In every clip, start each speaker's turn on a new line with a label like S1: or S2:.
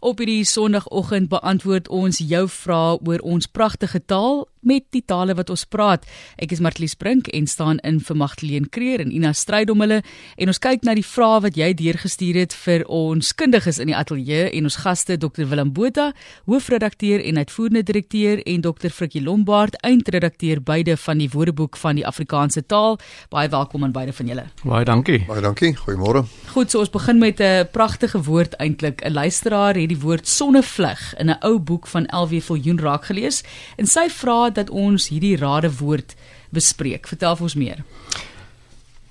S1: Op hierdie Sondagoggend beantwoord ons jou vrae oor ons pragtige taal met die tale wat ons praat. Ek is Martlies Brink en staan in vir Magdalene Creer en Ina stryd om hulle en ons kyk na die vrae wat jy deurgestuur het vir ons kundiges in die ateljee en ons gaste Dr Willem Botha, hoofredakteur en uitvoerende direkteur en Dr Frikkie Lombard, eindredakteur beide van die Woordeboek van die Afrikaanse taal. Baie welkom aan beide van julle.
S2: Baie dankie.
S3: Baie dankie. Goeiemôre.
S1: Goed, so ons begin met 'n pragtige woord eintlik. 'n Luisteraar het die woord sonnevleg in 'n ou boek van LW Viljoen raak gelees en sy vra dat ons hierdie rare woord bespreek. Vertel ons meer.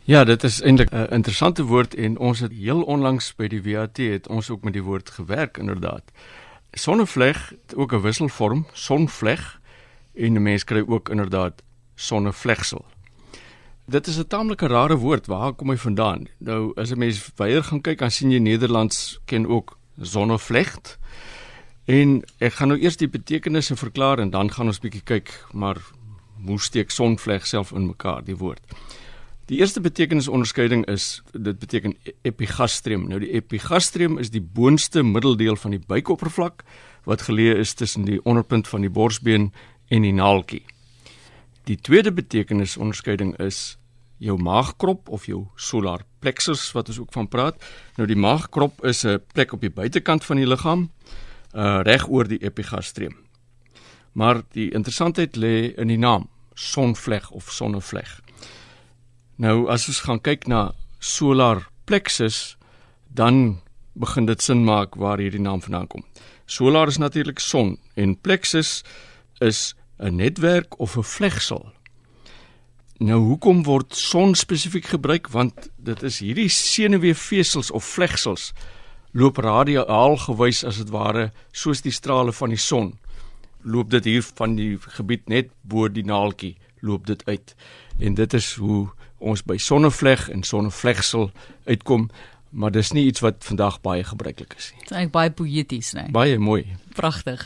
S2: Ja, dit is eintlik 'n interessante woord en ons het heel onlangs by die WAT het ons ook met die woord gewerk inderdaad. Sonnevleg ook 'n wisselvorm, sonvleg en 'n mens kry ook inderdaad sonnevlegsel. Dit is 'n taamlike rare woord. Waar kom hy vandaan? Nou as 'n mens weier gaan kyk, dan sien jy Nederlands ken ook sonnevleg. En ek gaan nou eers die betekenisse verklaar en dan gaan ons bietjie kyk maar hoe steek sonvleg self in mekaar die woord. Die eerste betekenisonderskeiding is dit beteken epigastrium. Nou die epigastrium is die boonste middeldeel van die buikoppervlak wat geleë is tussen die onderpunt van die borsbeen en die naaltjie. Die tweede betekenisonderskeiding is jou maagkrop of jou solar plexus wat ons ook van praat. Nou die maagkrop is 'n plek op die buitekant van die liggaam uh reg oor die epigastrium. Maar die interessantheid lê in die naam sonvleg of sonnevleg. Nou as ons gaan kyk na solar plexus, dan begin dit sin maak waar hierdie naam vandaan kom. Solar is natuurlik son en plexus is 'n netwerk of 'n vlegsel. Nou hoekom word son spesifiek gebruik want dit is hierdie senuweefvesels of vlegsels loop radiaal gewys as dit ware soos die strale van die son loop dit hier van die gebied net bo die naaltjie loop dit uit en dit is hoe ons by sonnevleg en sonnevlegsel uitkom maar dis nie iets wat vandag baie gebruiklik is nie.
S1: Dit is eintlik baie poëties, né?
S2: Baie mooi.
S1: Pragtig.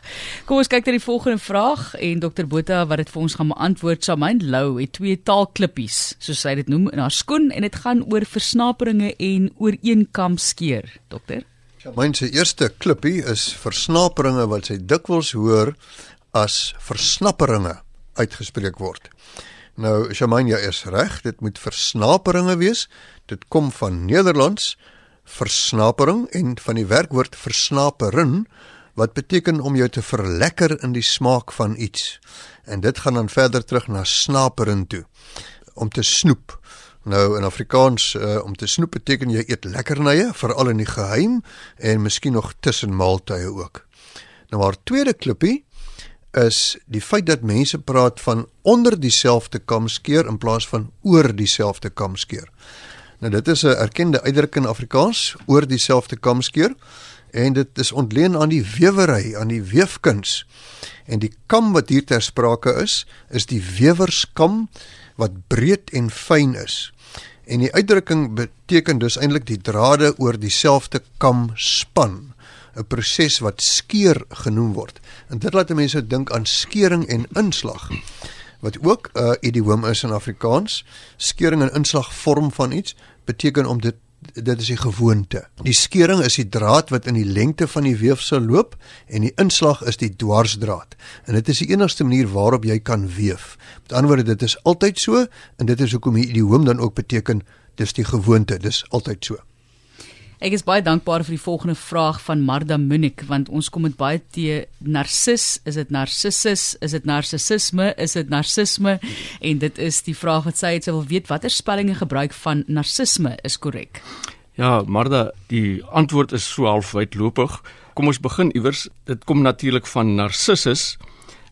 S1: Kom ons kyk na die volgende vraag en Dr Botha wat dit vir ons gaan beantwoord. Shamain Lou het twee taalklippies, soos sy dit noem, in haar skoen en dit gaan oor versnaperinge en ooreenkam skeer, dokter.
S3: Shamain se eerste klippie is versnaperinge wat sy dikwels hoor as versnapperinge uitgespreek word. Nou Shamain ja is reg, dit moet versnaperinge wees. Dit kom van Nederlands versnapering en van die werkwoord versnaperin wat beteken om jou te verlekker in die smaak van iets. En dit gaan dan verder terug na snaperin toe om te snoep. Nou in Afrikaans uh, om te snoep beteken jy eet lekkernye, veral in die geheim en miskien nog tussen maaltye ook. Nou maar tweede klippie is die feit dat mense praat van onder dieselfde kam skeer in plaas van oor dieselfde kam skeer. Nou dit is 'n erkende uitdrukking in Afrikaans, oor dieselfde kam skeer en dit is ontleen aan die wewery, aan die weefkuns. En die kam wat hier ter sprake is, is die wewerskam wat breed en fyn is. En die uitdrukking beteken dus eintlik die drade oor dieselfde kam span, 'n proses wat skeer genoem word. En dit laat mense dink aan skering en inslag wat ook 'n uh, idioom is in Afrikaans. Skering en inslag vorm van iets beteken om dit dit is die gewoonte. Die skering is die draad wat in die lengte van die weefsel loop en die inslag is die dwarsdraad. En dit is die enigste manier waarop jy kan weef. Met ander woorde, dit is altyd so en dit is hoekom die idioom dan ook beteken dis die gewoonte, dis altyd so.
S1: Ek is baie dankbaar vir die volgende vraag van Marda Munich want ons kom met baie te narcis, is dit narcissus, is dit narcissisme, is dit narcisme en dit is die vraag wat sy het sy wil weet watter spellinge gebruik van narcisme is korrek.
S2: Ja, Marda, die antwoord is so half wydlopig. Kom ons begin iewers. Dit kom natuurlik van Narcissus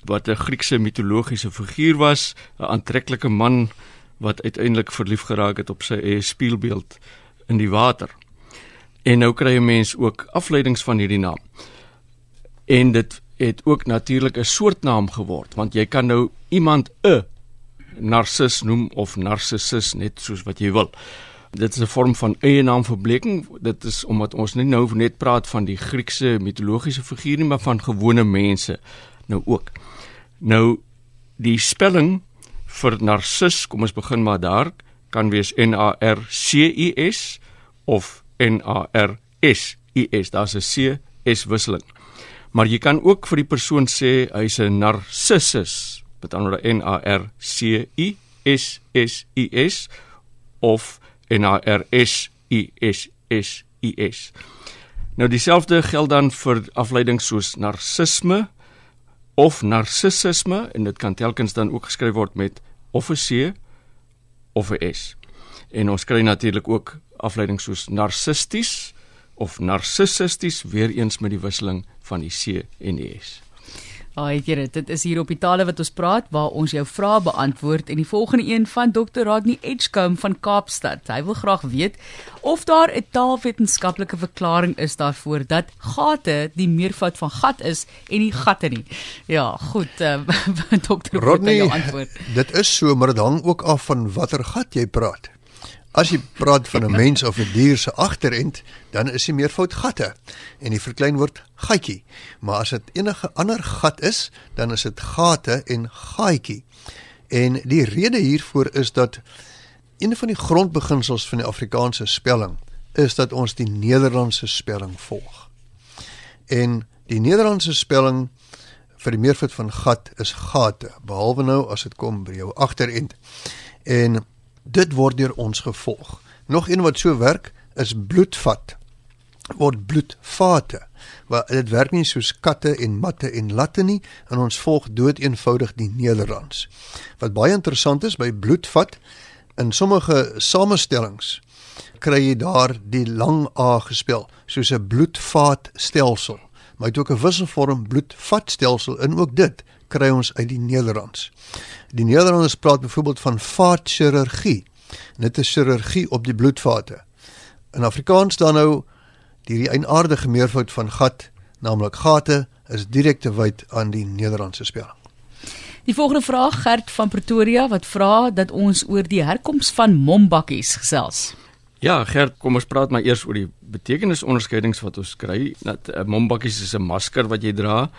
S2: wat 'n Griekse mitologiese figuur was, 'n aantreklike man wat uiteindelik verlief geraak het op sy eie spieelbeeld in die water. En nou kry 'n mens ook afleidings van hierdie naam. En dit het ook natuurlik 'n soort naam geword want jy kan nou iemand 'n narcis noem of narcissus net soos wat jy wil. Dit is 'n vorm van eie naamverbleking. Dit is omdat ons nie nou net praat van die Griekse mitologiese figuur nie, maar van gewone mense nou ook. Nou die spelling vir narcis, kom ons begin maar daar, kan wees N A R C I S of N A R S I S. Daar's 'n C S wisseling. Maar jy kan ook vir die persoon sê hy's 'n narcissus, met ander woorde N A R C I S S I S of N A R S I S S I S. Nou dieselfde geld dan vir afleidings soos narcisme of narcissisme en dit kan telkens dan ook geskryf word met of 'n C of 'n S. En ons kry natuurlik ook afleidings soos narcisties of narcissisties weer eens met die wisseling van die C en die S.
S1: Ag, jy weet, dit is hier op die tale wat ons praat waar ons jou vrae beantwoord en die volgende een van Dr. Rodney Edgecombe van Kaapstad. Hy wil graag weet of daar 'n taalwetenskaplike verklaring is daarvoor dat gate die meervoud van gat is en nie gatte nie. Ja, goed, uh, Dr. Rodney antwoord.
S3: Dit is so, maar dit hang ook af van watter gat jy praat. As jy praat van 'n mens of 'n dier se agterend, dan is die meervoud gatte en die verklein word gatjie. Maar as dit enige ander gat is, dan is dit gate en gaatjie. En die rede hiervoor is dat een van die grondbeginsels van die Afrikaanse spelling is dat ons die Nederlandse spelling volg. En die Nederlandse spelling vir die meervoud van gat is gate, behalwe nou as dit kom by jou agterend. En dit word deur ons gevolg. Nog een wat so werk is bloedvat word bloedvate. Maar dit werk nie soos katte en matte en latte nie en ons volg dood eenvoudig die Nederlands. Wat baie interessant is by bloedvat in sommige samestellings kry jy daar die lang A gespel soos 'n bloedvaatstelsel. Maar het ook 'n wisselvorm bloedvatstelsel en ook dit kry ons uit die Nederlands. Die Nederlanders praat byvoorbeeld van vaatchirurgie. Dit is chirurgie op die bloedvate. In Afrikaans dan nou die eienaardige meervoud van gat, naamlik gate, is direk te wyd aan die Nederlandse spelling.
S1: Die volgende vraag Gert van Pretoria wat vra dat ons oor die herkoms van mombakkies gesels.
S2: Ja, Gert, kom ons praat maar eers oor die betekenisonderskeidings wat ons kry. Dat 'n uh, mombakkies is 'n masker wat jy dra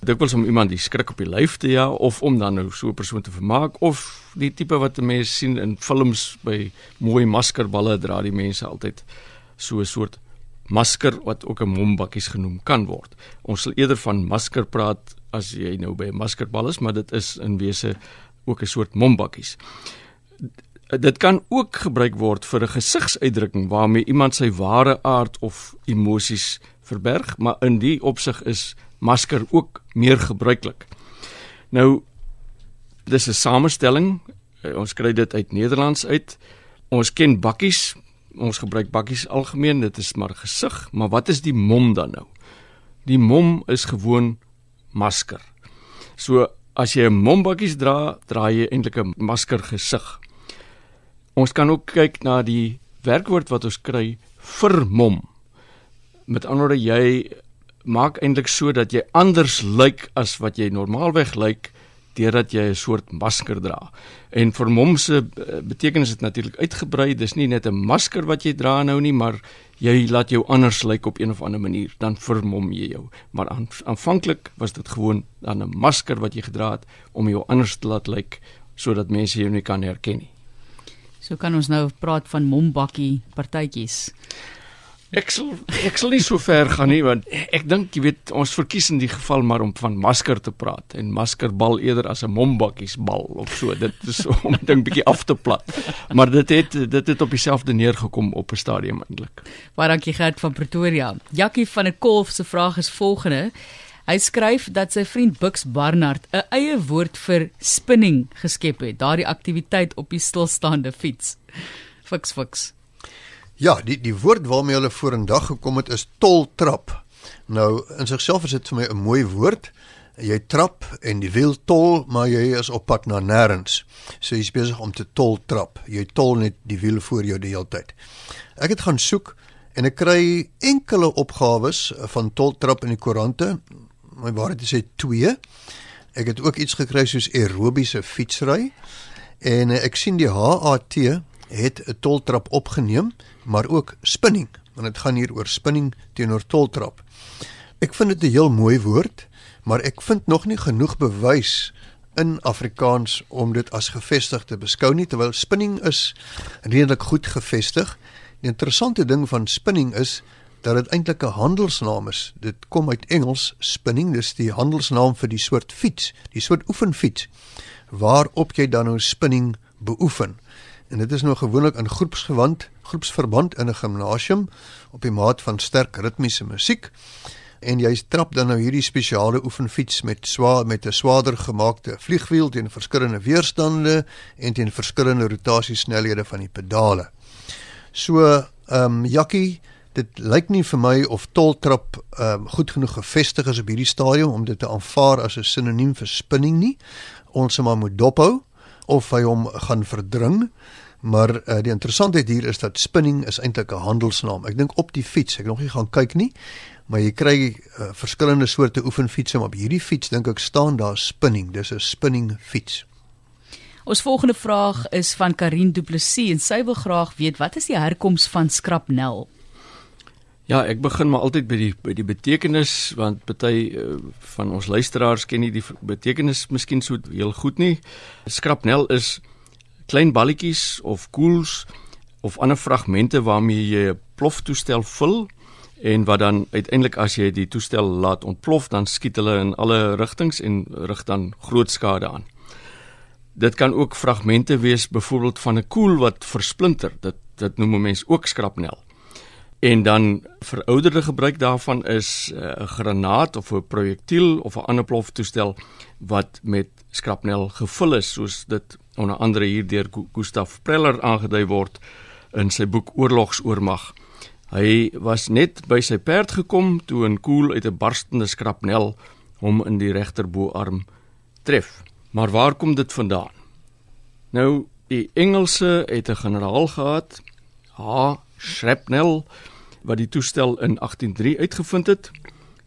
S2: dikwels om iemand die skrik op die lyf te ja of om dan nou so 'n persoon te vermaak of die tipe wat mense sien in films by mooi maskerballe dra die mense altyd so 'n soort masker wat ook 'n mombakkies genoem kan word. Ons sal eerder van masker praat as jy nou by 'n maskerbal is, maar dit is in wese ook 'n soort mombakkies. Dit kan ook gebruik word vir 'n gesigsuitdrukking waarmee iemand sy ware aard of emosies verberg, maar in die opsig is masker ook meer gebruiklik. Nou dis 'n samestelling. Eh, ons kry dit uit Nederlands uit. Ons ken bakkies. Ons gebruik bakkies algemeen. Dit is maar gesig, maar wat is die mom dan nou? Die mom is gewoon masker. So as jy 'n mombakkies dra, dra jy eintlik 'n masker gesig. Ons kan ook kyk na die werkwoord wat ons kry vir mom. Met ander woorde jy maak eintlik so dat jy anders lyk as wat jy normaalweg lyk deurdat jy 'n soort masker dra. En vir hom se eh, betekenis dit natuurlik uitgebrei. Dis nie net 'n masker wat jy dra nou nie, maar jy laat jou anders lyk op een of ander manier. Dan vermom jy jou. Maar aan, aanvanklik was dit gewoon dan 'n masker wat jy gedra het om jou anders te laat lyk sodat mense jou nie kan herken nie.
S1: So kan ons nou praat van mombakkie partytjies.
S2: Ek sal ek sal nie so ver gaan nie want ek dink jy weet ons verkies in die geval maar om van masker te praat en maskerbal eerder as 'n mombakkiesbal of so dit is om ding bietjie af te plat. Maar dit het dit het op dieselfde neergekom op 'n stadium eintlik.
S1: Baie dankie Gert van Pretoria. Jackie van 'n Kolf se vraag is volgende. Hy skryf dat sy vriend Bux Barnard 'n eie woord vir spinning geskep het, daardie aktiwiteit op die stilstaande fiets. Fiks fiks.
S3: Ja, die die woord waarmee hulle vorendag gekom het is toltrap. Nou in sigself is dit vir my 'n mooi woord. Jy trap en die wiel tol, maar jy is op pad na nêrens. So jy's besig om te toltrap. Jy tol net die wiel voor jou die hele tyd. Ek het gaan soek en ek kry enkele opgawes van toltrap in die koerante. My waarheid is hy 2. Ek het ook iets gekry soos aerobiese fietsry en ek sien die HAT het 'n toltrap opgeneem maar ook spinning, want dit gaan hier oor spinning teenoor toltrap. Ek vind dit 'n heel mooi woord, maar ek vind nog nie genoeg bewys in Afrikaans om dit as gevestig te beskou nie terwyl spinning is redelik goed gevestig. Die interessante ding van spinning is dat dit eintlik 'n handelsnaam is. Dit kom uit Engels spinning, dis die handelsnaam vir die soort fiets, die soort oefenfiets waarop jy dan nou spinning beoefen. En dit is nou gewoonlik in groepsgewand, groepsverband in 'n gimnasium op die maat van sterk ritmiese musiek. En jy trap dan nou hierdie spesiale oefenfiets met swaar met 'n swaarder gemaakte vliegwiel teen verskillende weerstande en teen verskillende rotasiesnelhede van die pedale. So, ehm um, Jakkie, dit lyk nie vir my of toltrap ehm um, goed genoeg gevestig is op hierdie stadium om dit te aanvaar as 'n sinoniem vir spinning nie. Ons moet maar dophou of hy hom gaan verdring. Maar uh, die interessantheid hier is dat spinning is eintlik 'n handelsnaam. Ek dink op die fiets, ek nog nie gaan kyk nie, maar jy kry uh, verskillende soorte oefenfietsse, maar op hierdie fiets dink ek staan daar spinning. Dis 'n spinning fiets.
S1: Ons volgende vraag is van Karin Du Plessis en sy wil graag weet wat is die herkoms van skrapnel?
S2: Ja, ek begin maar altyd by die by die betekenis want party uh, van ons luisteraars ken nie die betekenis miskien so heel goed nie. Skrapnel is klein balletjies of koels of ander fragmente waarmee jy 'n ploftoestel vul en wat dan uiteindelik as jy die toestel laat ontplof dan skiet hulle in alle rigtings en rig dan groot skade aan. Dit kan ook fragmente wees byvoorbeeld van 'n koel wat versplinter. Dit dit noem mense ook skrapnel. En dan verouderde gebruik daarvan is eh, 'n uh, granaat of 'n projektiel of 'n ander ploftoestel wat met skrapnel gevul is soos dit onder andere hier deur Gustav Preller aangedui word in sy boek Oorlogsoormag. Hy was net by sy perd gekom toe 'n koel uit 'n barstende skrapnel hom in die regterboarm tref. Maar waar kom dit vandaan? Nou, die Engelse het 'n generaal gehad, H. Shrapnel wat die toestel in 183 uitgevind het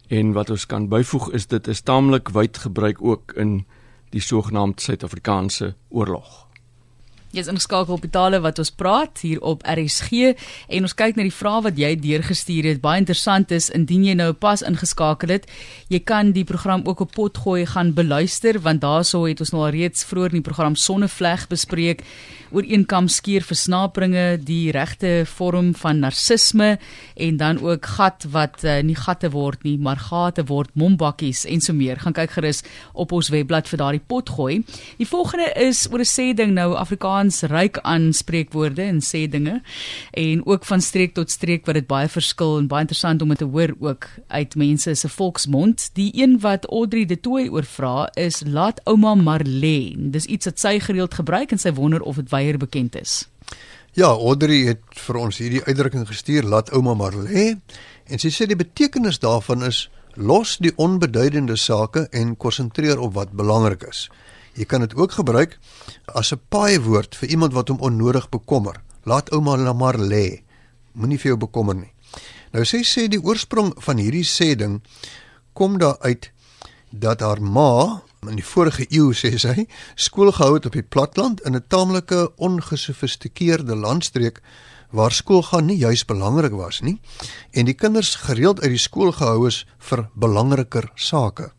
S2: en wat ons kan byvoeg is dit is taamlik wyd gebruik ook in die sogenaamde Suid-Afrikaanse oorlog.
S1: Jy is ingeskakel op Itale wat ons praat hier op RSG en ons kyk na die vrae wat jy deurgestuur het. Baie interessant is indien jy nou pas ingeskakel het, jy kan die program ook op potgooi gaan beluister want daarso het ons nou al reeds vroeër in die program Sonnevleg bespreek oor eenkam skeer versnaperinge, die regte vorm van narcisme en dan ook gat wat uh, nie gatte word nie, maar gate word mombakkies en so meer. Gaan kyk gerus op ons webblad vir daardie potgooi. Die volgende is oor 'n sê ding nou Afrikaans Afrikaans ryk aan spreekwoorde en sê dinge en ook van streek tot streek wat dit baie verskil en baie interessant om dit te hoor ook uit mense se volksmond. Die een wat Audrey de Tooi oorvra is laat ouma maar lê. Dis iets wat sy gereeld gebruik en sy wonder of dit weier bekend is.
S3: Ja, Audrey het vir ons hierdie uitdrukking gestuur laat ouma maar lê en sy sê die betekenis daarvan is los die onbeduidende sake en konsentreer op wat belangrik is. Jy kan dit ook gebruik as 'n paai woord vir iemand wat hom onnodig bekommer. Laat ouma maar lê. Moenie vir jou bekommer nie. Nou sê sê die oorsprong van hierdie sê ding kom daar uit dat haar ma in die vorige eeu sê sy skool gehou het op die platland in 'n taamlike ongesofistikeerde landstreek waar skoolgaan nie juis belangrik was nie en die kinders gereeld uit die skool gehou is vir belangriker sake.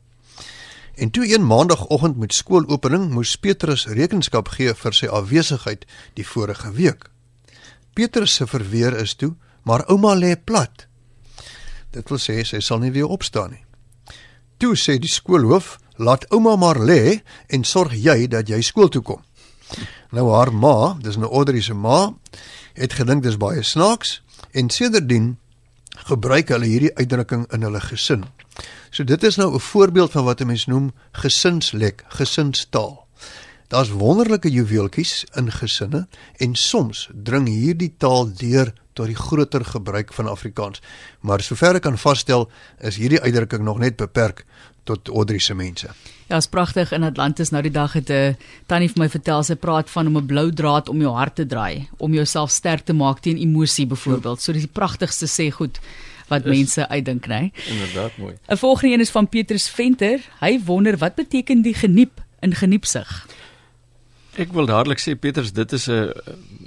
S3: En toe een maandagooggend met skoolopening moes Petrus rekenskap gee vir sy afwesigheid die vorige week. Petrus se verweer is toe, maar ouma lê plat. Dit wil sê sy sal nie weer opstaan nie. Toe sê die skoolhoof, laat ouma maar lê en sorg jy dat jy skool toe kom. Nou haar ma, dis 'n Audrey se ma, het gedink dis baie snaaks en sedertdien gebruik hulle hierdie uitdrukking in hulle gesin. So dit is nou 'n voorbeeld van wat 'n mens noem gesinslek, gesinstaal. Daar's wonderlike juweeltjies in gesinne en soms dring hierdie taal deur tot die groter gebruik van Afrikaans. Maar sover ek kan vasstel, is hierdie uitdrukking nog net beperk tot Audrey se mense.
S1: Ja, is pragtig in Atlantis nou die dag het 'n uh, tannie vir my vertel sy praat van om 'n blou draad om jou hart te draai, om jouself sterk te maak teen emosie byvoorbeeld. So dis die pragtigste sê goed wat is, mense uitdink, né?
S2: Inderdaad mooi.
S1: 'n Volgende een is van Petrus Venter. Hy wonder wat beteken die geniep in geniepsig.
S2: Ek wil dadelik sê Petrus, dit is 'n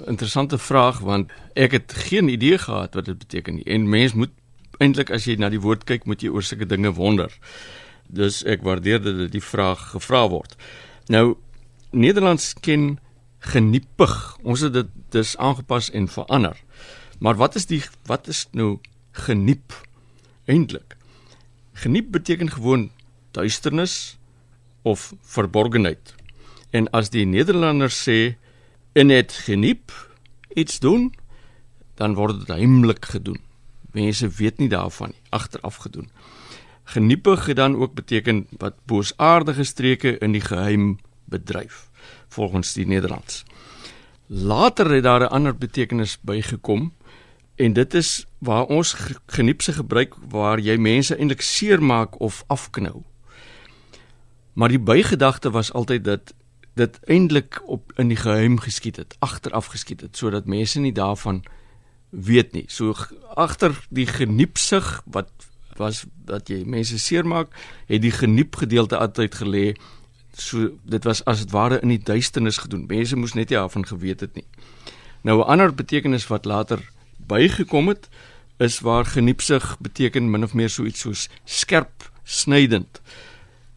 S2: interessante vraag want ek het geen idee gehad wat dit beteken nie. En mens moet eintlik as jy na die woord kyk, moet jy oor sulke dinge wonder. Dus ek waardeer dat dit die vraag gevra word. Nou Nederlands ken geniepig. Ons het dit dis aangepas en verander. Maar wat is die wat is nou geniep. Eintlik. Geniep beteken gewoon duisternis of verborgenheid. En as die Nederlanders sê in het geniep iets doen, dan word dit heimlik gedoen. Mense weet nie daarvan nie, agteraf gedoen. Geniepig het dan ook beteken wat boosaardige streke in die geheim bedryf volgens die Nederlands. Later het daar 'n ander betekenis bygekom en dit is waar ons geniepse gebruik waar jy mense eintlik seermaak of afknou. Maar die bygedagte was altyd dat dit eintlik op in die geheim geskied het, agteraf geskied het sodat mense nie daarvan weet nie. So agter die geniepsig wat was dat jy mense seermaak, het die geniep gedeelte altyd gelê so dit was as dit ware in die duisternis gedoen. Mense moes net nie daarvan geweet het nie. Nou 'n ander betekenis wat later bygekom het is waar geniepsig beteken min of meer so iets soos skerp, snydend.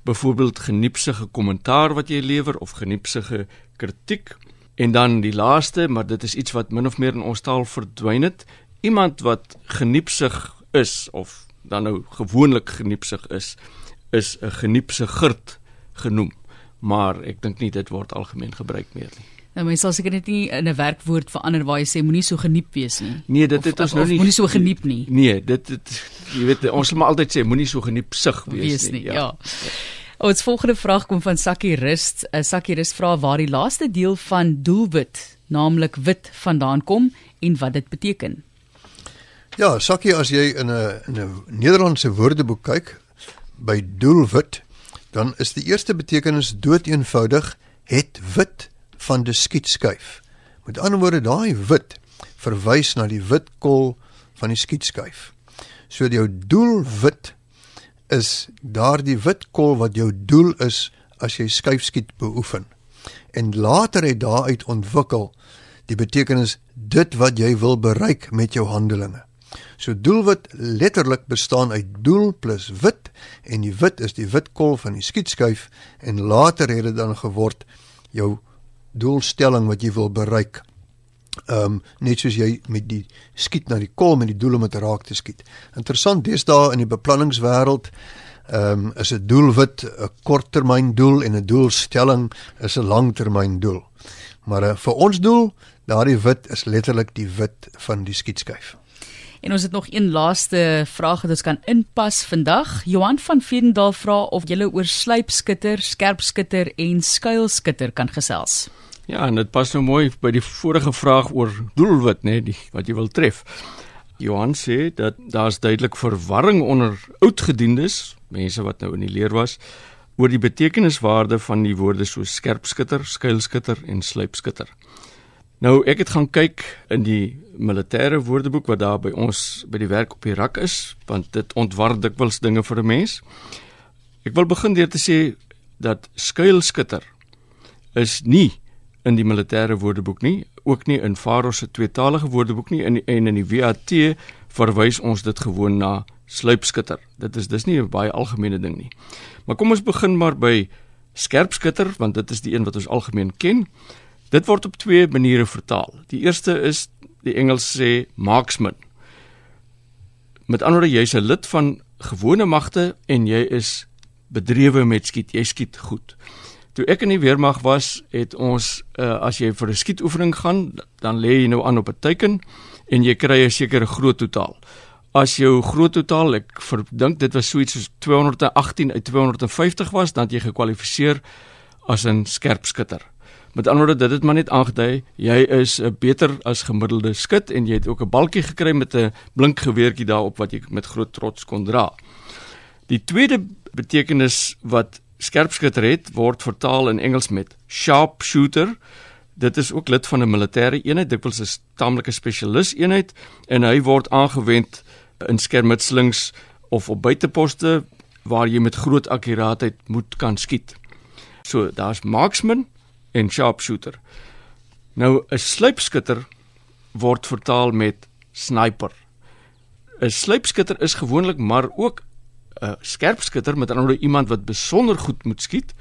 S2: Byvoorbeeld geniepsige kommentaar wat jy lewer of geniepsige kritiek. En dan die laaste, maar dit is iets wat min of meer in ons taal verdwyn het, iemand wat geniepsig is of dan nou gewoonlik geniepsig is, is 'n geniepsigerd genoem maar ek dink nie dit word algemeen gebruik meer nie.
S1: Nou mens sal seker net nie in 'n werkwoord verander waar jy sê moenie so geniep wees nie.
S2: Nee, dit het ons nou nie
S1: moenie so geniep nie.
S2: Nee, dit dit jy weet ons sal maar altyd sê moenie so geniep sig wees,
S1: wees nie. nie. Ja. ja. Ons volgende vraag kom van Sakkie Rust. 'n Sakkie Rust vra waar die laaste deel van doelwit, naamlik wit, vandaan kom en wat dit beteken.
S3: Ja, Sakkie, as jy in 'n in 'n Nederlandse woordeboek kyk by doelwit, dan is die eerste betekenis doeteenvoudig het wit van die skietskyf. Met ander woorde daai wit verwys na die wit kol van die skietskyf. So jou doel wit is daardie wit kol wat jou doel is as jy skuifskiet beoefen. En later het daaruit ontwikkel die betekenis dit wat jy wil bereik met jou handelinge. So doelwit letterlik bestaan uit doel plus wit en die wit is die wit kol van die skietskuif en later het dit dan geword jou doelstelling wat jy wil bereik. Ehm um, net soos jy met die skiet na die kol met die doel om dit raak te skiet. Interessant daar in die beplanningswêreld ehm um, is 'n doelwit 'n korttermyndoel en 'n doelstelling is 'n langtermyndoel. Maar uh, vir ons doel, daardie wit is letterlik die wit van die skietskuif.
S1: En ons het nog een laaste vraag wat ons kan inpas vandag. Johan van Vierendal vra of jy oor sluipskitter, skerpskitter en skuilskitter kan gesels.
S2: Ja, en dit pas nou mooi by die vorige vraag oor doelwit, nê, nee, wat jy wil tref. Johan sê dat daar's duidelik verwarring onder oudgediendes, mense wat nou in die leer was, oor die betekeniswaarde van die woorde so skerpskitter, skuilskitter en sluipskitter. Nou ek het gaan kyk in die militêre woordeboek wat daar by ons by die werk op die rak is, want dit ontwar dikwels dinge vir 'n mens. Ek wil begin deur te sê dat skuilskutter is nie in die militêre woordeboek nie, ook nie in Faro se tweetalige woordeboek nie en en in die WAT verwys ons dit gewoon na sluipskutter. Dit is dis nie 'n baie algemene ding nie. Maar kom ons begin maar by skerpskutter want dit is die een wat ons algemeen ken. Dit word op twee maniere vertaal. Die eerste is die Engels sê marksman. Met ander woorde, jy's 'n lid van gewone magte en jy is bedrewe met skiet. Jy skiet goed. Toe ek in die weermag was, het ons uh, as jy vir 'n skietoefening gaan, dan lê jy nou aan op 'n teiken en jy kry 'n sekere groot totaal. As jou groot totaal, ek verdink dit was so iets soos 218 uit 250 was, dan het jy gekwalifiseer as 'n skerpskutter. Met ander woorde, dit het maar net aangedui jy is 'n beter as gemiddelde skut en jy het ook 'n balkie gekry met 'n blink geweertjie daarop wat jy met groot trots kon dra. Die tweede betekenis wat skerpskutter het, word vertaal in Engels met sharp shooter. Dit is ook lid van 'n militêre eenheid, dikwels 'n taamlike spesialis eenheid en hy word aangewend in skermutselings of op buiteposte waar jy met groot akkuraatheid moet kan skiet. So, daar's marksman en sharpshooter. Nou 'n sluipskutter word vertaal met sniper. 'n Sluipskutter is gewoonlik maar ook 'n skerpskutter met ander woorde iemand wat besonder goed moet skiet,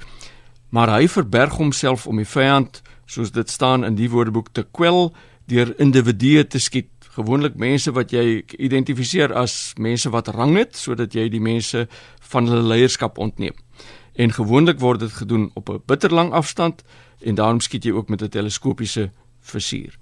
S2: maar hy verberg homself om die vyand, soos dit staan in die woordeboek te kwel deur individue te skiet, gewoonlik mense wat jy identifiseer as mense wat rang het sodat jy die mense van hulle leierskap ontneem. En gewoonlik word dit gedoen op 'n bitterlang afstand en daarom skiet jy ook met 'n teleskopiese visier.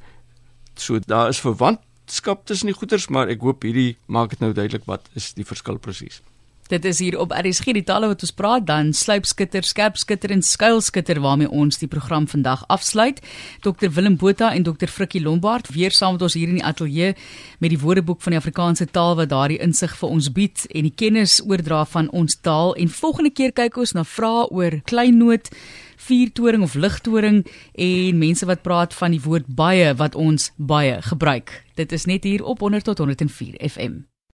S2: So daar is verwantskap tussen die goeters, maar ek hoop hierdie maak dit nou duidelik wat is die verskil presies.
S1: Dit is hier op RSG die talle wat ons praat dan sluipskitter, skerpskitter en skuilskitter waarmee ons die program vandag afsluit. Dr Willem Botha en Dr Frikkie Lombard weer saam met ons hier in die ateljee met die Woordeboek van die Afrikaanse taal wat daardie insig vir ons bied en die kennis oordra van ons taal. En volgende keer kyk ons na vrae oor kleinnoot viertoring of ligtoring en mense wat praat van die woord baie wat ons baie gebruik. Dit is net hier op 100 tot 104 FM.